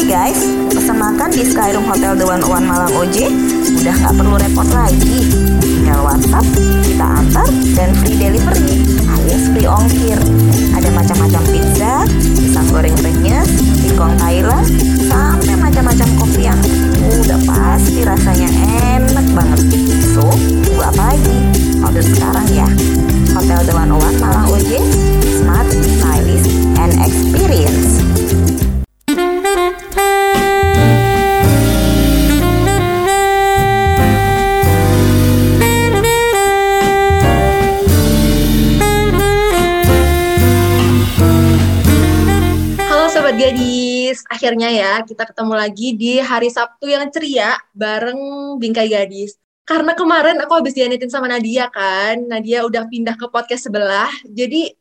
Hai guys, pesan makan di Skyroom Hotel The One Malang OJ udah nggak perlu repot lagi. Tinggal WhatsApp, kita antar, dan free delivery alias free ongkir. Ada macam-macam pizza, pisang goreng renyes, singkong Thailand, sampai macam-macam kopi yang udah pasti rasanya enak banget. So, tunggu apa lagi? Order sekarang ya. Hotel The One Malang OJ, smart, stylish, and experience. Akhirnya ya kita ketemu lagi di hari Sabtu yang ceria bareng Bingkai Gadis. Karena kemarin aku habis dianitin sama Nadia kan, Nadia udah pindah ke podcast sebelah, jadi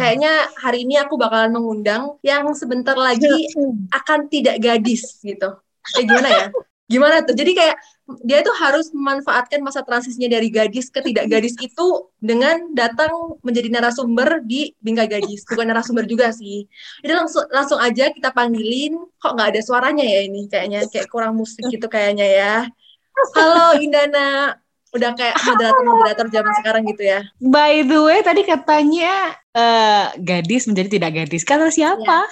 kayaknya hari ini aku bakalan mengundang yang sebentar lagi akan tidak gadis gitu. Eh gimana ya? Gimana tuh? Jadi kayak dia tuh harus memanfaatkan masa transisinya dari gadis ke tidak gadis itu dengan datang menjadi narasumber di Bingkai Gadis. Bukan narasumber juga sih. Jadi langsung langsung aja kita panggilin. Kok nggak ada suaranya ya ini kayaknya kayak kurang musik gitu kayaknya ya. Halo Indana. Udah kayak moderator-moderator zaman sekarang gitu ya. By the way, tadi katanya eh, gadis menjadi tidak gadis. Kata siapa?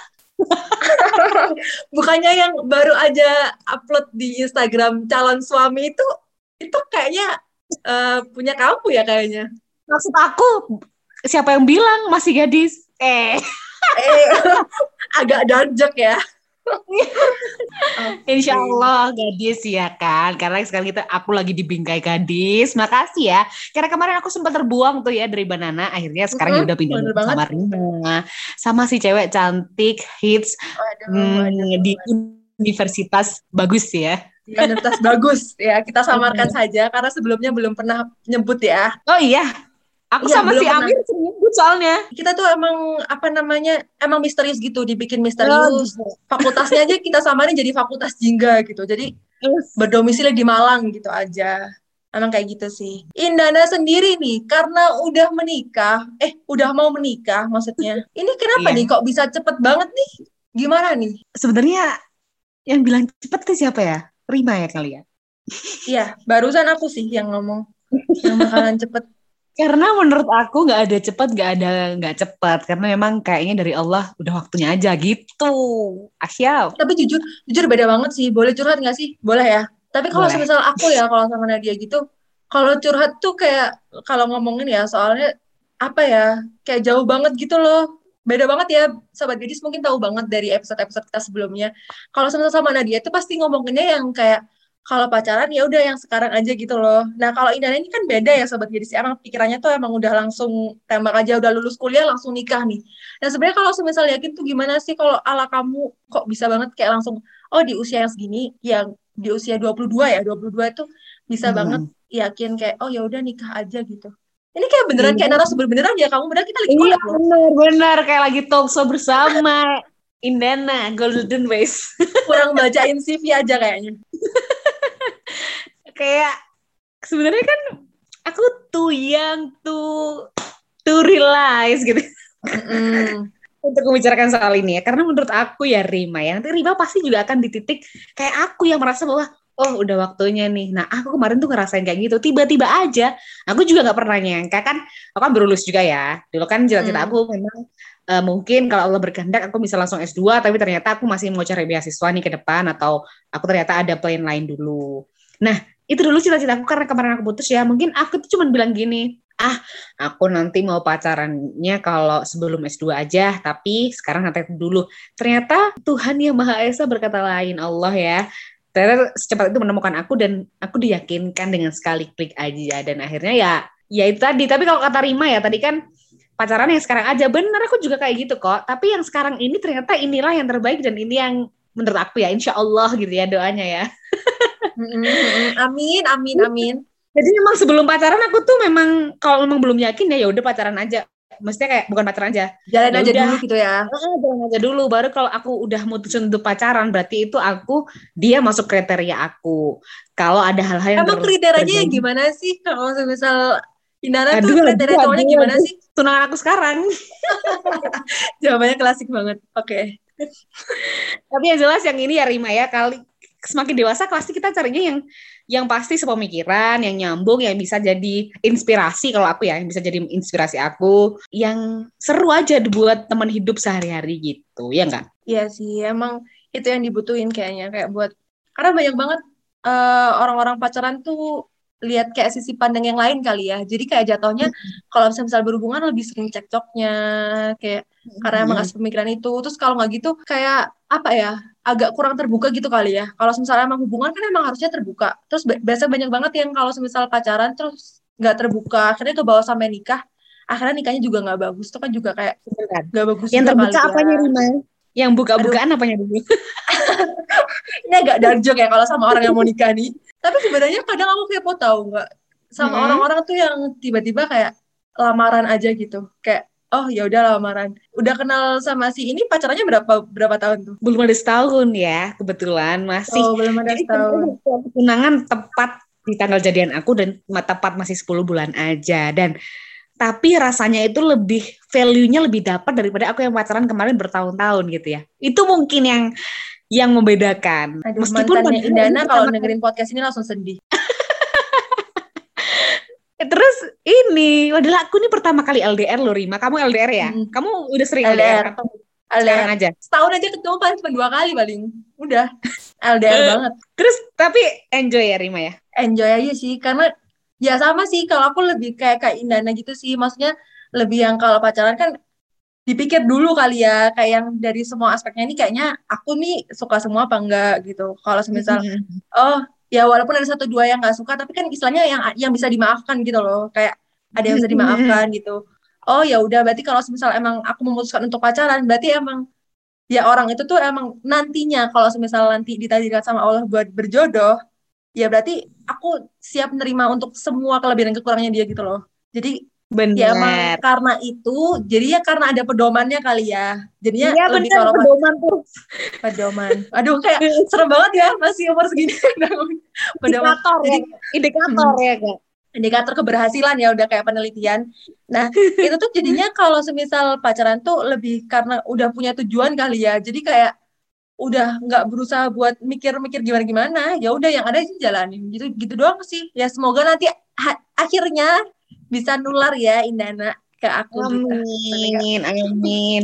Bukannya yang baru aja upload di Instagram calon suami itu itu kayaknya eh, punya kamu ya kayaknya. Maksud aku, siapa yang bilang masih gadis? Eh, Eh, agak darjak ya. insya Allah gadis ya kan. Karena sekarang kita aku lagi di bingkai gadis. Makasih ya. Karena kemarin aku sempat terbuang tuh ya dari Banana. Akhirnya sekarang Mm-mm, udah pindah sama Rina. Sama si cewek cantik, hits Waduh, hmm, di universitas bagus ya. Universitas bagus ya kita samarkan saja karena sebelumnya belum pernah nyebut ya. Oh iya, aku Iya, sama si. Amir sering nyebut soalnya. Kita tuh emang apa namanya emang misterius gitu dibikin Oh, misterius. gitu. Fakultasnya aja kita samarin jadi fakultas jingga gitu. Jadi berdomisili di Malang gitu aja. Emang kayak gitu sih. Indana sendiri nih, karena udah menikah, eh udah mau menikah maksudnya. Ini kenapa Iya. nih kok bisa cepet banget nih? Gimana nih? Sebenarnya yang bilang cepet tuh siapa ya? Rima ya kali ya. Iya, barusan aku sih yang ngomong. Yang bakalan cepet. Karena menurut aku nggak ada cepat, nggak ada nggak cepat. Karena memang kayaknya dari Allah udah waktunya aja gitu. Asyaf. Tapi jujur, jujur beda banget sih. Boleh curhat nggak sih? Boleh ya. Tapi kalau misal aku ya, kalau sama Nadia gitu, kalau curhat tuh kayak, kalau ngomongin ya, soalnya apa ya, kayak jauh banget gitu loh. Beda banget ya, Sobat Gadis mungkin tahu banget dari episode-episode kita sebelumnya. Kalau sama sama Nadia itu pasti ngomonginnya yang kayak, kalau pacaran ya udah yang sekarang aja gitu loh. Nah kalau Indana ini kan beda ya Sobat Gadis. Emang pikirannya tuh emang udah langsung tembak aja, udah lulus kuliah langsung nikah nih. Nah sebenarnya kalau semisal yakin tuh gimana sih kalau ala kamu kok bisa banget kayak langsung oh di usia yang segini yang di usia 22 ya 22 itu bisa Hmm. banget yakin kayak oh ya udah nikah aja gitu. Ini kayak beneran Iya. kayak narasumber beneran ya kamu beneran kita lagi Iya loh. benar-benar kayak lagi talk show bersama Indana Golden Ways. Kurang bacain CV aja kayaknya. kayak sebenarnya kan aku tuh yang tuh to realize gitu. Mm-mm. untuk membicarakan soal ini ya. Karena menurut aku ya Rima ya nanti Rima pasti juga akan di titik kayak aku yang merasa bahwa oh udah waktunya nih. Nah aku kemarin tuh ngerasain kayak gitu. Tiba-tiba aja aku juga nggak pernah nyangka kan aku kan berlulus juga ya. Dulu kan cita-cita Hmm. aku memang eh, mungkin kalau Allah berkehendak aku bisa langsung S2 tapi ternyata aku masih mau cari beasiswa nih ke depan atau aku ternyata ada plan lain dulu. Nah itu dulu cita-cita aku karena kemarin aku putus ya. Mungkin aku tuh cuma bilang gini ah aku nanti mau pacarannya kalau sebelum S2 aja tapi sekarang nanti dulu. Ternyata Tuhan yang Maha Esa berkata lain Allah ya. Ternyata secepat itu menemukan aku dan aku diyakinkan dengan sekali klik aja. Dan akhirnya ya ya itu tadi. Tapi kalau kata Rima ya tadi kan pacaran yang sekarang aja. Benar aku juga kayak gitu kok. Tapi yang sekarang ini ternyata inilah yang terbaik dan ini yang menurut aku ya insya Allah gitu ya doanya ya. Amin, amin, amin. Jadi memang sebelum pacaran aku tuh memang kalau memang belum yakin ya ya udah pacaran aja. Maksudnya kayak bukan pacaran aja. Jalan Ya aja dulu gitu ya. Jalan aja dulu. Baru kalau aku udah mutusin untuk pacaran berarti itu aku dia masuk kriteria aku. Kalau ada hal-hal yang Emang ter- kriterianya terjadi- gimana sih? Kalau misal Indana tuh kriteria cowoknya gimana aduh. sih? tunangan aku sekarang. Jawabannya klasik banget. Oke. Tapi yang jelas yang ini ya Rima ya kali semakin dewasa pasti kita carinya yang yang pasti sepemikiran, yang nyambung, yang bisa jadi inspirasi kalau aku ya, yang bisa jadi inspirasi aku, yang seru aja buat teman hidup sehari-hari gitu, ya enggak? Iya sih, emang itu yang dibutuhin kayaknya kayak buat karena banyak banget uh, orang-orang pacaran tuh lihat kayak sisi pandang yang lain kali ya. Jadi kayak jatuhnya hmm. kalau misalnya berhubungan lebih sering cekcoknya kayak hmm. karena emang asal pemikiran itu. Terus kalau nggak gitu kayak apa ya? agak kurang terbuka gitu kali ya. Kalau misalnya emang hubungan kan emang harusnya terbuka. Terus biasa banyak banget yang kalau misalnya pacaran terus nggak terbuka, akhirnya ke bawah sampai nikah, akhirnya nikahnya juga nggak bagus. Itu kan juga kayak nggak bagus. Yang terbuka apanya ya. Rima? Yang buka-bukaan apanya dulu? Ini agak dark joke ya kalau sama orang yang mau nikah nih. Tapi sebenarnya kadang aku kepo tahu nggak sama hmm. orang-orang tuh yang tiba-tiba kayak lamaran aja gitu. Kayak oh ya udah lamaran. Udah kenal sama si ini pacarannya berapa berapa tahun tuh? Belum ada setahun ya, kebetulan masih. Oh, belum ada setahun. Tunangan tepat di tanggal jadian aku dan tepat masih 10 bulan aja dan tapi rasanya itu lebih value-nya lebih dapat daripada aku yang pacaran kemarin bertahun-tahun gitu ya. Itu mungkin yang yang membedakan. Aduh, Meskipun Indana kalau dengerin podcast ini langsung sedih. Terus ini adalah aku nih pertama kali LDR loh Rima. Kamu LDR ya? Hmm. Kamu udah sering LDR, LDR atau LDR aja? Setahun aja ketemu paling cuma dua kali paling. Udah LDR banget. Terus tapi enjoy ya Rima ya? Enjoy aja sih karena ya sama sih. Kalau aku lebih kayak kayak Indana gitu sih. Maksudnya lebih yang kalau pacaran kan dipikir dulu kali ya. Kayak yang dari semua aspeknya ini kayaknya aku nih suka semua apa enggak gitu. Kalau semisal oh ya walaupun ada satu dua yang nggak suka tapi kan istilahnya yang yang bisa dimaafkan gitu loh. Kayak ada yang bisa dimaafkan gitu. Oh ya udah. Berarti kalau semisal emang aku memutuskan untuk pacaran berarti emang ya orang itu tuh emang nantinya kalau semisal nanti ditakdirkan sama Allah buat berjodoh ya berarti aku siap menerima untuk semua kelebihan dan kekurangannya dia gitu loh jadi Benar. Ya emang karena itu, jadi ya karena ada pedomannya kali ya. Jadinya ya, lebih kalau pedoman tuh. Pedoman. Aduh kayak serem banget ya masih umur segini. pedoman. Indikator jadi, ya. Indikator hmm. ya kak. Indikator keberhasilan ya udah kayak penelitian. Nah itu tuh jadinya kalau semisal pacaran tuh lebih karena udah punya tujuan kali ya. Jadi kayak udah nggak berusaha buat mikir-mikir gimana gimana ya udah yang ada sih jalanin. Gitu gitu doang sih. Ya semoga nanti akhirnya bisa nular ya Indana ke aku amin gitu. amin.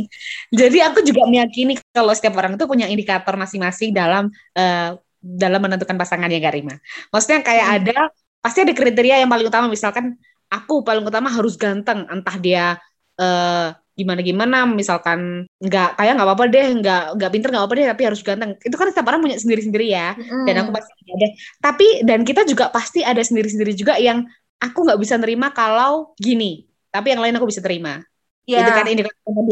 Jadi aku juga meyakini kalau setiap orang itu punya indikator masing-masing dalam uh, dalam menentukan pasangan ya Garima. Maksudnya kayak hmm. ada pasti ada kriteria yang paling utama. Misalkan aku paling utama harus ganteng. Entah dia uh, gimana gimana misalkan nggak kayak nggak apa-apa deh nggak nggak pinter nggak apa-apa deh tapi harus ganteng. Itu kan setiap orang punya sendiri-sendiri ya. Mm. dan aku pasti ada. Tapi dan kita juga pasti ada sendiri-sendiri juga yang aku nggak bisa nerima kalau gini. Tapi yang lain aku bisa terima. Yeah. itu kan ini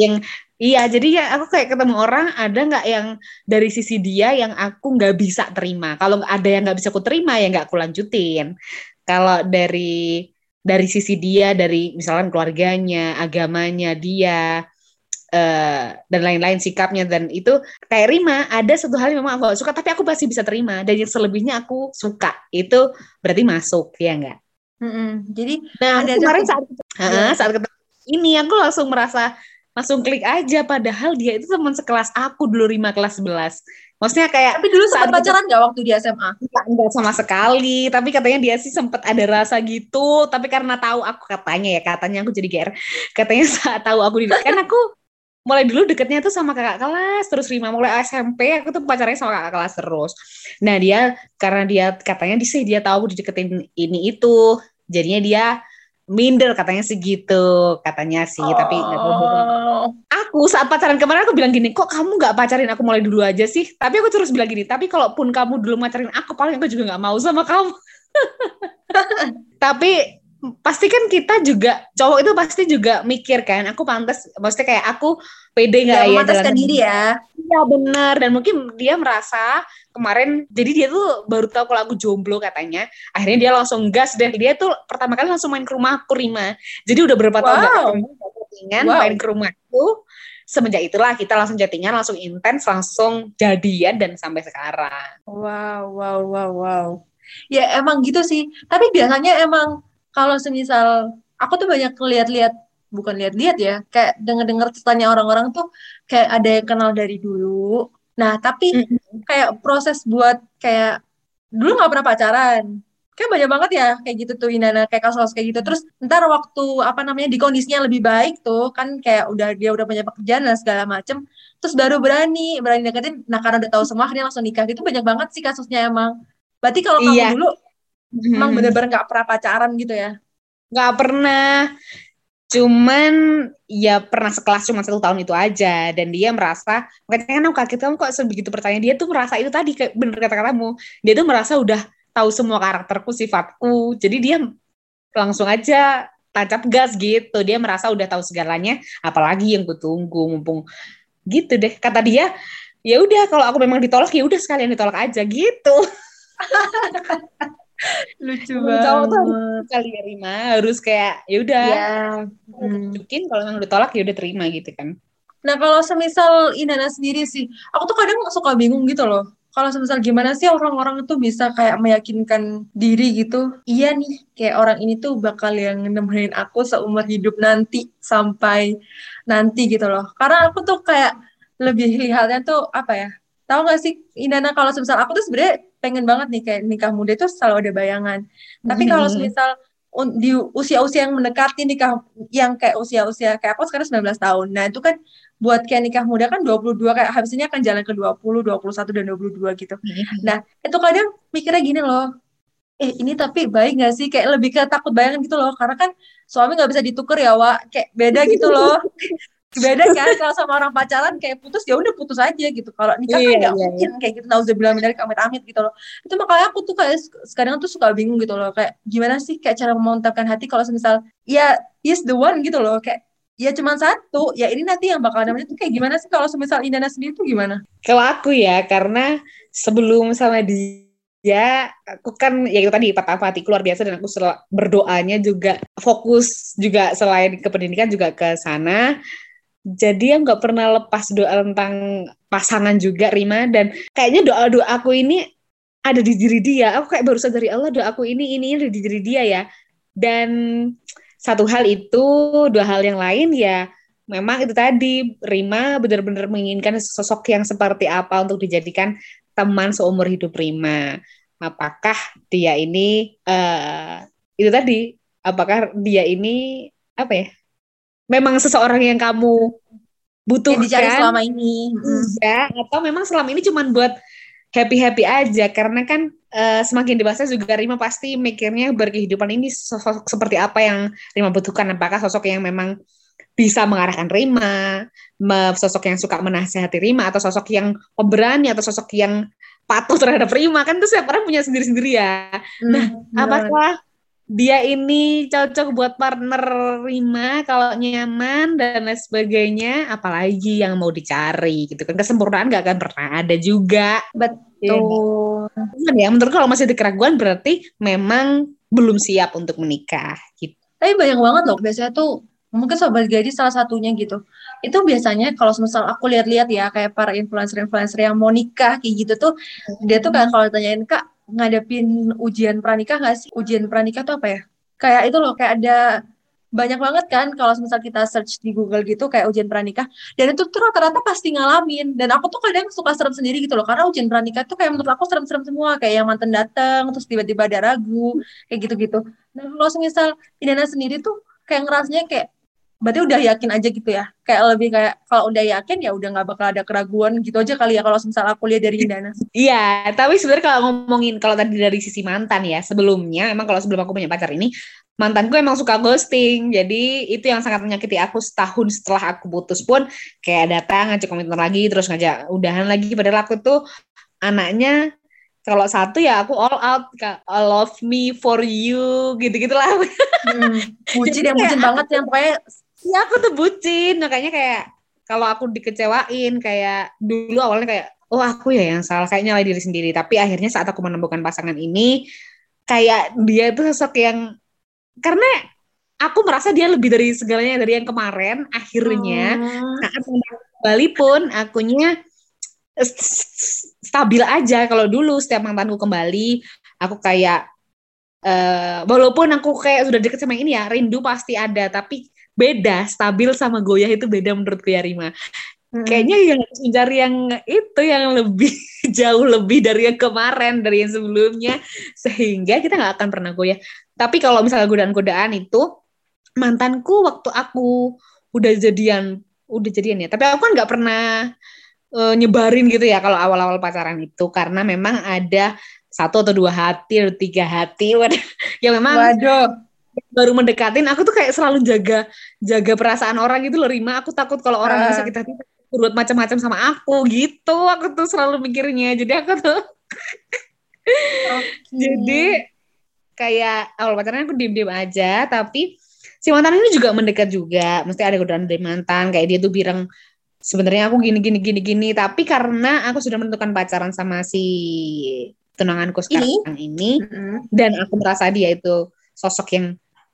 yang iya jadi ya aku kayak ketemu orang ada nggak yang dari sisi dia yang aku nggak bisa terima? Kalau ada yang nggak bisa aku terima ya nggak aku lanjutin. Kalau dari dari sisi dia dari misalkan keluarganya agamanya dia Uh, dan lain-lain sikapnya. Dan itu kayak Rima ada satu hal yang memang aku gak suka tapi aku pasti bisa terima. Dan yang selebihnya aku suka. Itu berarti masuk ya enggak Mm-mm. Jadi nah ada kemarin saat uh, saat ketemu ini aku langsung merasa langsung klik aja. Padahal dia itu teman sekelas aku dulu lima kelas 11 maksudnya kayak tapi dulu sempat pacaran nggak waktu di SMA enggak, enggak sama sekali. Tapi katanya dia sih sempat ada rasa gitu. Tapi karena tahu aku katanya ya katanya aku jadi GR katanya saat tahu aku di kan aku mulai dulu deketnya tuh sama kakak kelas terus lima mulai SMP aku tuh pacarnya sama kakak kelas terus. Nah dia karena dia katanya di sih dia tahu dideketin ini itu. Jadinya dia minder katanya segitu katanya sih oh. tapi aku saat pacaran kemarin aku bilang gini kok kamu nggak pacarin? Aku mulai dulu aja sih. Tapi aku terus bilang gini tapi kalaupun kamu dulu pacarin aku paling aku juga nggak mau sama kamu. Tapi pasti kan kita juga cowok itu pasti juga mikir kan aku pantas maksudnya kayak aku pede nggak ya, ya diri ya. iya benar dan mungkin dia merasa kemarin jadi dia tuh baru tahu kalau aku jomblo katanya akhirnya dia langsung gas deh. Dia tuh pertama kali langsung main ke rumahku Rima. Jadi udah berapa wow. tahun gak ketemu wow. main ke rumahku semenjak itulah kita langsung jadinya langsung intens langsung jadian dan sampai sekarang. Wow wow wow wow. Ya emang gitu sih. Tapi biasanya emang kalau semisal aku tuh banyak lihat-lihat bukan lihat-lihat ya kayak denger-dengar ceritanya orang-orang tuh kayak ada yang kenal dari dulu. Nah tapi kayak proses buat kayak dulu nggak pernah pacaran. Kayak banyak banget ya kayak gitu tuh Indana kayak kasus kayak gitu. Terus ntar waktu apa namanya di kondisinya lebih baik tuh kan kayak udah dia udah punya pekerjaan dan segala macem terus baru berani berani deketin. Nah karena udah tahu semua akhirnya langsung nikah. Gitu banyak banget sih kasusnya emang. Berarti kalau kamu Iya. dulu emang Hmm. bener-bener nggak pernah pacaran gitu ya? Nggak pernah. Cuman ya pernah sekelas cuma satu tahun itu aja. Dan dia merasa makanya kan aku kaget kamu kok sebegitu percaya? Dia tuh merasa itu tadi kayak bener kata katamu. Dia tuh merasa udah tahu semua karakterku sifatku. Jadi dia langsung aja tancap gas gitu. Dia merasa udah tahu segalanya apalagi yang kutunggu mumpung gitu deh. Kata dia ya udah kalau aku memang ditolak ya udah sekalian ditolak aja gitu lucu Emang cowok tuh harus kali ya Rima harus kayak ya udah ya hmm. tunjukin kalau memang ditolak ya udah terima gitu kan Nah, kalau semisal Inana sendiri sih, aku tuh kadang suka bingung gitu loh. Kalau semisal gimana sih orang-orang itu bisa kayak meyakinkan diri gitu. Iya nih, kayak orang ini tuh bakal yang nemenin aku seumur hidup nanti sampai nanti gitu loh. Karena aku tuh kayak lebih lihatnya tuh apa ya? Tahu gak sih Inana kalau semisal aku tuh sebenarnya pengen banget nih kayak nikah muda itu selalu ada bayangan. Tapi kalau semisal di usia-usia yang mendekati nikah yang kayak usia-usia kayak aku sekarang 19 tahun. Nah, itu kan buat kayak nikah muda kan 22 kayak habis ini akan jalan ke 20, 21 dan 22 gitu. Nah, itu kadang mikirnya gini loh. Eh, ini tapi baik gak sih? Kayak lebih ke takut bayangan gitu loh. Karena kan suami nggak bisa ditukar ya, Wak. Kayak beda gitu loh. Beda kan kalau sama orang pacaran kayak putus ya udah putus aja gitu. Kalau nikah kan Iya, nggak iya, mungkin kayak gitu. Nauzubillah min dzalik amit-amit gitu loh. Itu makanya aku tuh kayak sekarang tuh suka bingung gitu loh. Kayak gimana sih kayak cara memantapkan hati kalau semisal ya is the one gitu loh. Kayak ya cuma satu. Ya ini nanti yang bakal namanya tuh kayak gimana sih kalau semisal Indana sendiri tuh gimana? Kalau aku ya, karena sebelum sama dia, aku kan ya itu tadi patah hatiku luar biasa dan aku berdoanya juga fokus juga selain ke pendidikan juga ke sana. Jadi aku nggak pernah lepas doa tentang pasangan juga Rima dan kayaknya doa doa aku ini ada di diri dia. Aku kayak baru dari Allah doa aku ini ini ada di diri dia ya. Dan satu hal itu, dua hal yang lain ya memang itu tadi Rima benar-benar menginginkan sosok yang seperti apa untuk dijadikan teman seumur hidup Rima. Apakah dia ini eh itu tadi? Apakah dia ini apa ya? Memang seseorang yang kamu Yang dicari butuhkan? selama ini. Iya, atau memang selama ini cuma buat happy-happy aja karena kan eh, semakin dewasa juga Rima pasti mikirnya berkehidupan ini sosok seperti apa yang Rima butuhkan apakah sosok yang memang bisa mengarahkan Rima, sosok yang suka menasehati Rima atau sosok yang pemberani atau sosok yang patuh terhadap Rima kan itu setiap orang punya sendiri-sendiri ya. Nah, Hmm, Apakah dia ini cocok buat partner Rima kalau nyaman dan lain sebagainya, apalagi yang mau dicari gitu kan kesempurnaan gak akan pernah ada juga. Betul. Ya menurut kalau masih ada keraguan berarti memang belum siap untuk menikah gitu. Tapi banyak banget loh, biasanya tuh mungkin sobat gadis salah satunya gitu. Itu biasanya kalau misal aku lihat-lihat ya kayak para influencer-influencer yang mau nikah kayak gitu tuh, dia tuh kayak kalau ditanyain kak ngadepin ujian pranikah nggak sih? Ujian pranikah tuh apa ya? Kayak itu loh, kayak ada banyak banget kan kalau misal kita search di Google gitu kayak ujian pranikah dan itu tuh rata-rata pasti ngalamin dan aku tuh kadang suka serem sendiri gitu loh karena ujian pranikah tuh kayak menurut aku serem-serem semua kayak yang mantan datang terus tiba-tiba ada ragu kayak gitu-gitu nah kalau misal Indana sendiri tuh kayak ngerasanya kayak berarti udah yakin aja gitu ya kayak lebih kayak kalau udah yakin ya udah nggak bakal ada keraguan gitu aja kali ya kalau misal aku lihat dari Indana Iya, tapi sebenarnya kalau ngomongin kalau tadi dari sisi mantan ya, sebelumnya emang kalau sebelum aku punya pacar ini, mantanku emang suka ghosting. Jadi itu yang sangat menyakiti aku setahun setelah aku putus pun kayak datang ngajak komitmen lagi terus ngajak udahan lagi padahal aku tuh anaknya kalau satu ya aku all out Kak. all love me for you gitu-gitu lah. hmm. bucin yang bucin banget yang pokoknya Iya aku tuh bucin. Makanya kayak kalau aku dikecewain kayak dulu awalnya kayak oh aku ya yang salah kayak nyalain diri sendiri. Tapi akhirnya saat aku menemukan pasangan ini kayak dia itu sosok yang karena aku merasa dia lebih dari segalanya dari yang kemarin akhirnya Hmm. saat kembali pun akunya stabil aja. Kalau dulu setiap mantanku kembali aku kayak eh walaupun aku kayak sudah deket sama ini ya rindu pasti ada. Tapi beda, stabil sama goyah itu beda menurutku ya Rima. Hmm. Kayaknya yang mencari yang itu yang lebih jauh lebih dari yang kemarin, dari yang sebelumnya, sehingga kita nggak akan pernah goyah. Tapi kalau misalnya godaan-godaan itu, mantanku waktu aku udah jadian, udah jadian ya. Tapi aku kan nggak pernah uh, nyebarin gitu ya kalau awal-awal pacaran itu, karena memang ada satu atau dua hati atau tiga hati, yang memang Waduh baru mendekatin aku tuh kayak selalu jaga jaga perasaan orang gitu loh Rima aku takut kalau orang uh. sakit hati turut macam-macam sama aku gitu aku tuh selalu mikirnya jadi aku tuh okay. jadi kayak awal pacaran aku diem-diem aja tapi si mantan ini juga mendekat juga mesti ada godaan dari mantan kayak dia tuh bilang sebenarnya aku gini gini gini gini tapi karena aku sudah menentukan pacaran sama si tunanganku sekarang ini, ini mm -hmm. dan aku merasa dia itu sosok yang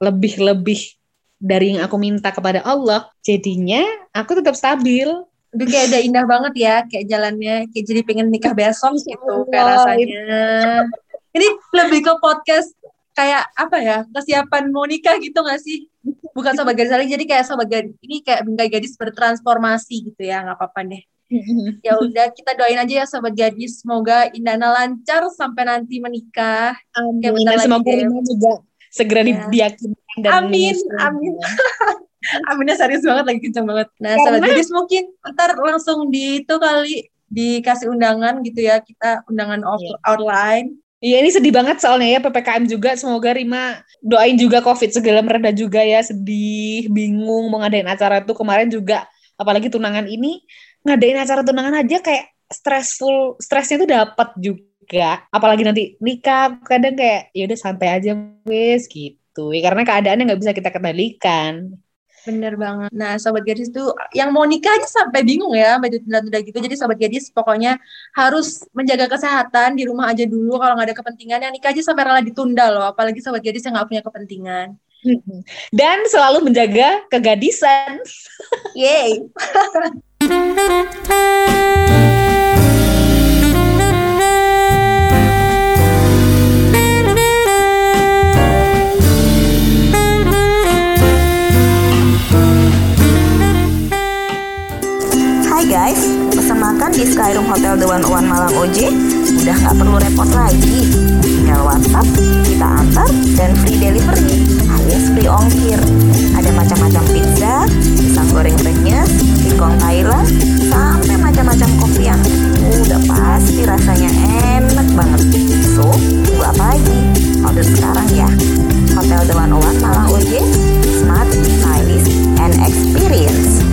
lebih-lebih dari yang aku minta kepada Allah, jadinya aku tetap stabil. Udah kayak ada indah banget ya, kayak jalannya, kayak jadi pengen nikah besok gitu, kayak rasanya. Ini lebih ke podcast kayak apa ya, kesiapan mau nikah gitu gak sih? Bukan sobat gadis lagi, jadi kayak sobat gadis, ini kayak bingkai gadis bertransformasi gitu ya, nggak apa-apa deh. ya udah kita doain aja ya sobat gadis semoga Indana lancar sampai nanti menikah. Amin. Kayak semoga juga segera ya. diyakinkan dan amin amin. Aminnya serius banget lagi kencang banget. Nah sahabat gadis mungkin ntar langsung di itu kali dikasih undangan gitu ya kita undangan off yeah. outline Iya ini sedih banget soalnya ya PPKM juga semoga Rima doain juga COVID segala mereda juga ya sedih bingung mau ngadain acara itu kemarin juga apalagi tunangan ini ngadain acara tunangan aja kayak stressful stresnya tuh dapat juga juga apalagi nanti nikah kadang kayak ya udah santai aja wes gitu ya karena keadaannya nggak bisa kita kendalikan Bener banget. Nah, sobat gadis tuh yang mau nikah aja sampai bingung ya, baju tunda-tunda gitu. Jadi sobat gadis pokoknya harus menjaga kesehatan di rumah aja dulu. Kalau nggak ada kepentingan, yang nikah aja sampai rela ditunda loh. Apalagi sobat gadis yang nggak punya kepentingan. Dan selalu menjaga kegadisan. Yeay. Hotel The One Malang OJ udah nggak perlu repot lagi. Tinggal WhatsApp, kita antar, dan free delivery alias free ongkir. Ada macam-macam pizza, pisang goreng renyes, singkong Thailand, sampai macam-macam kopi yang udah pasti rasanya enak banget. So, tunggu apa lagi? Order sekarang ya. Hotel One One Malang OJ, smart, stylish, and experience.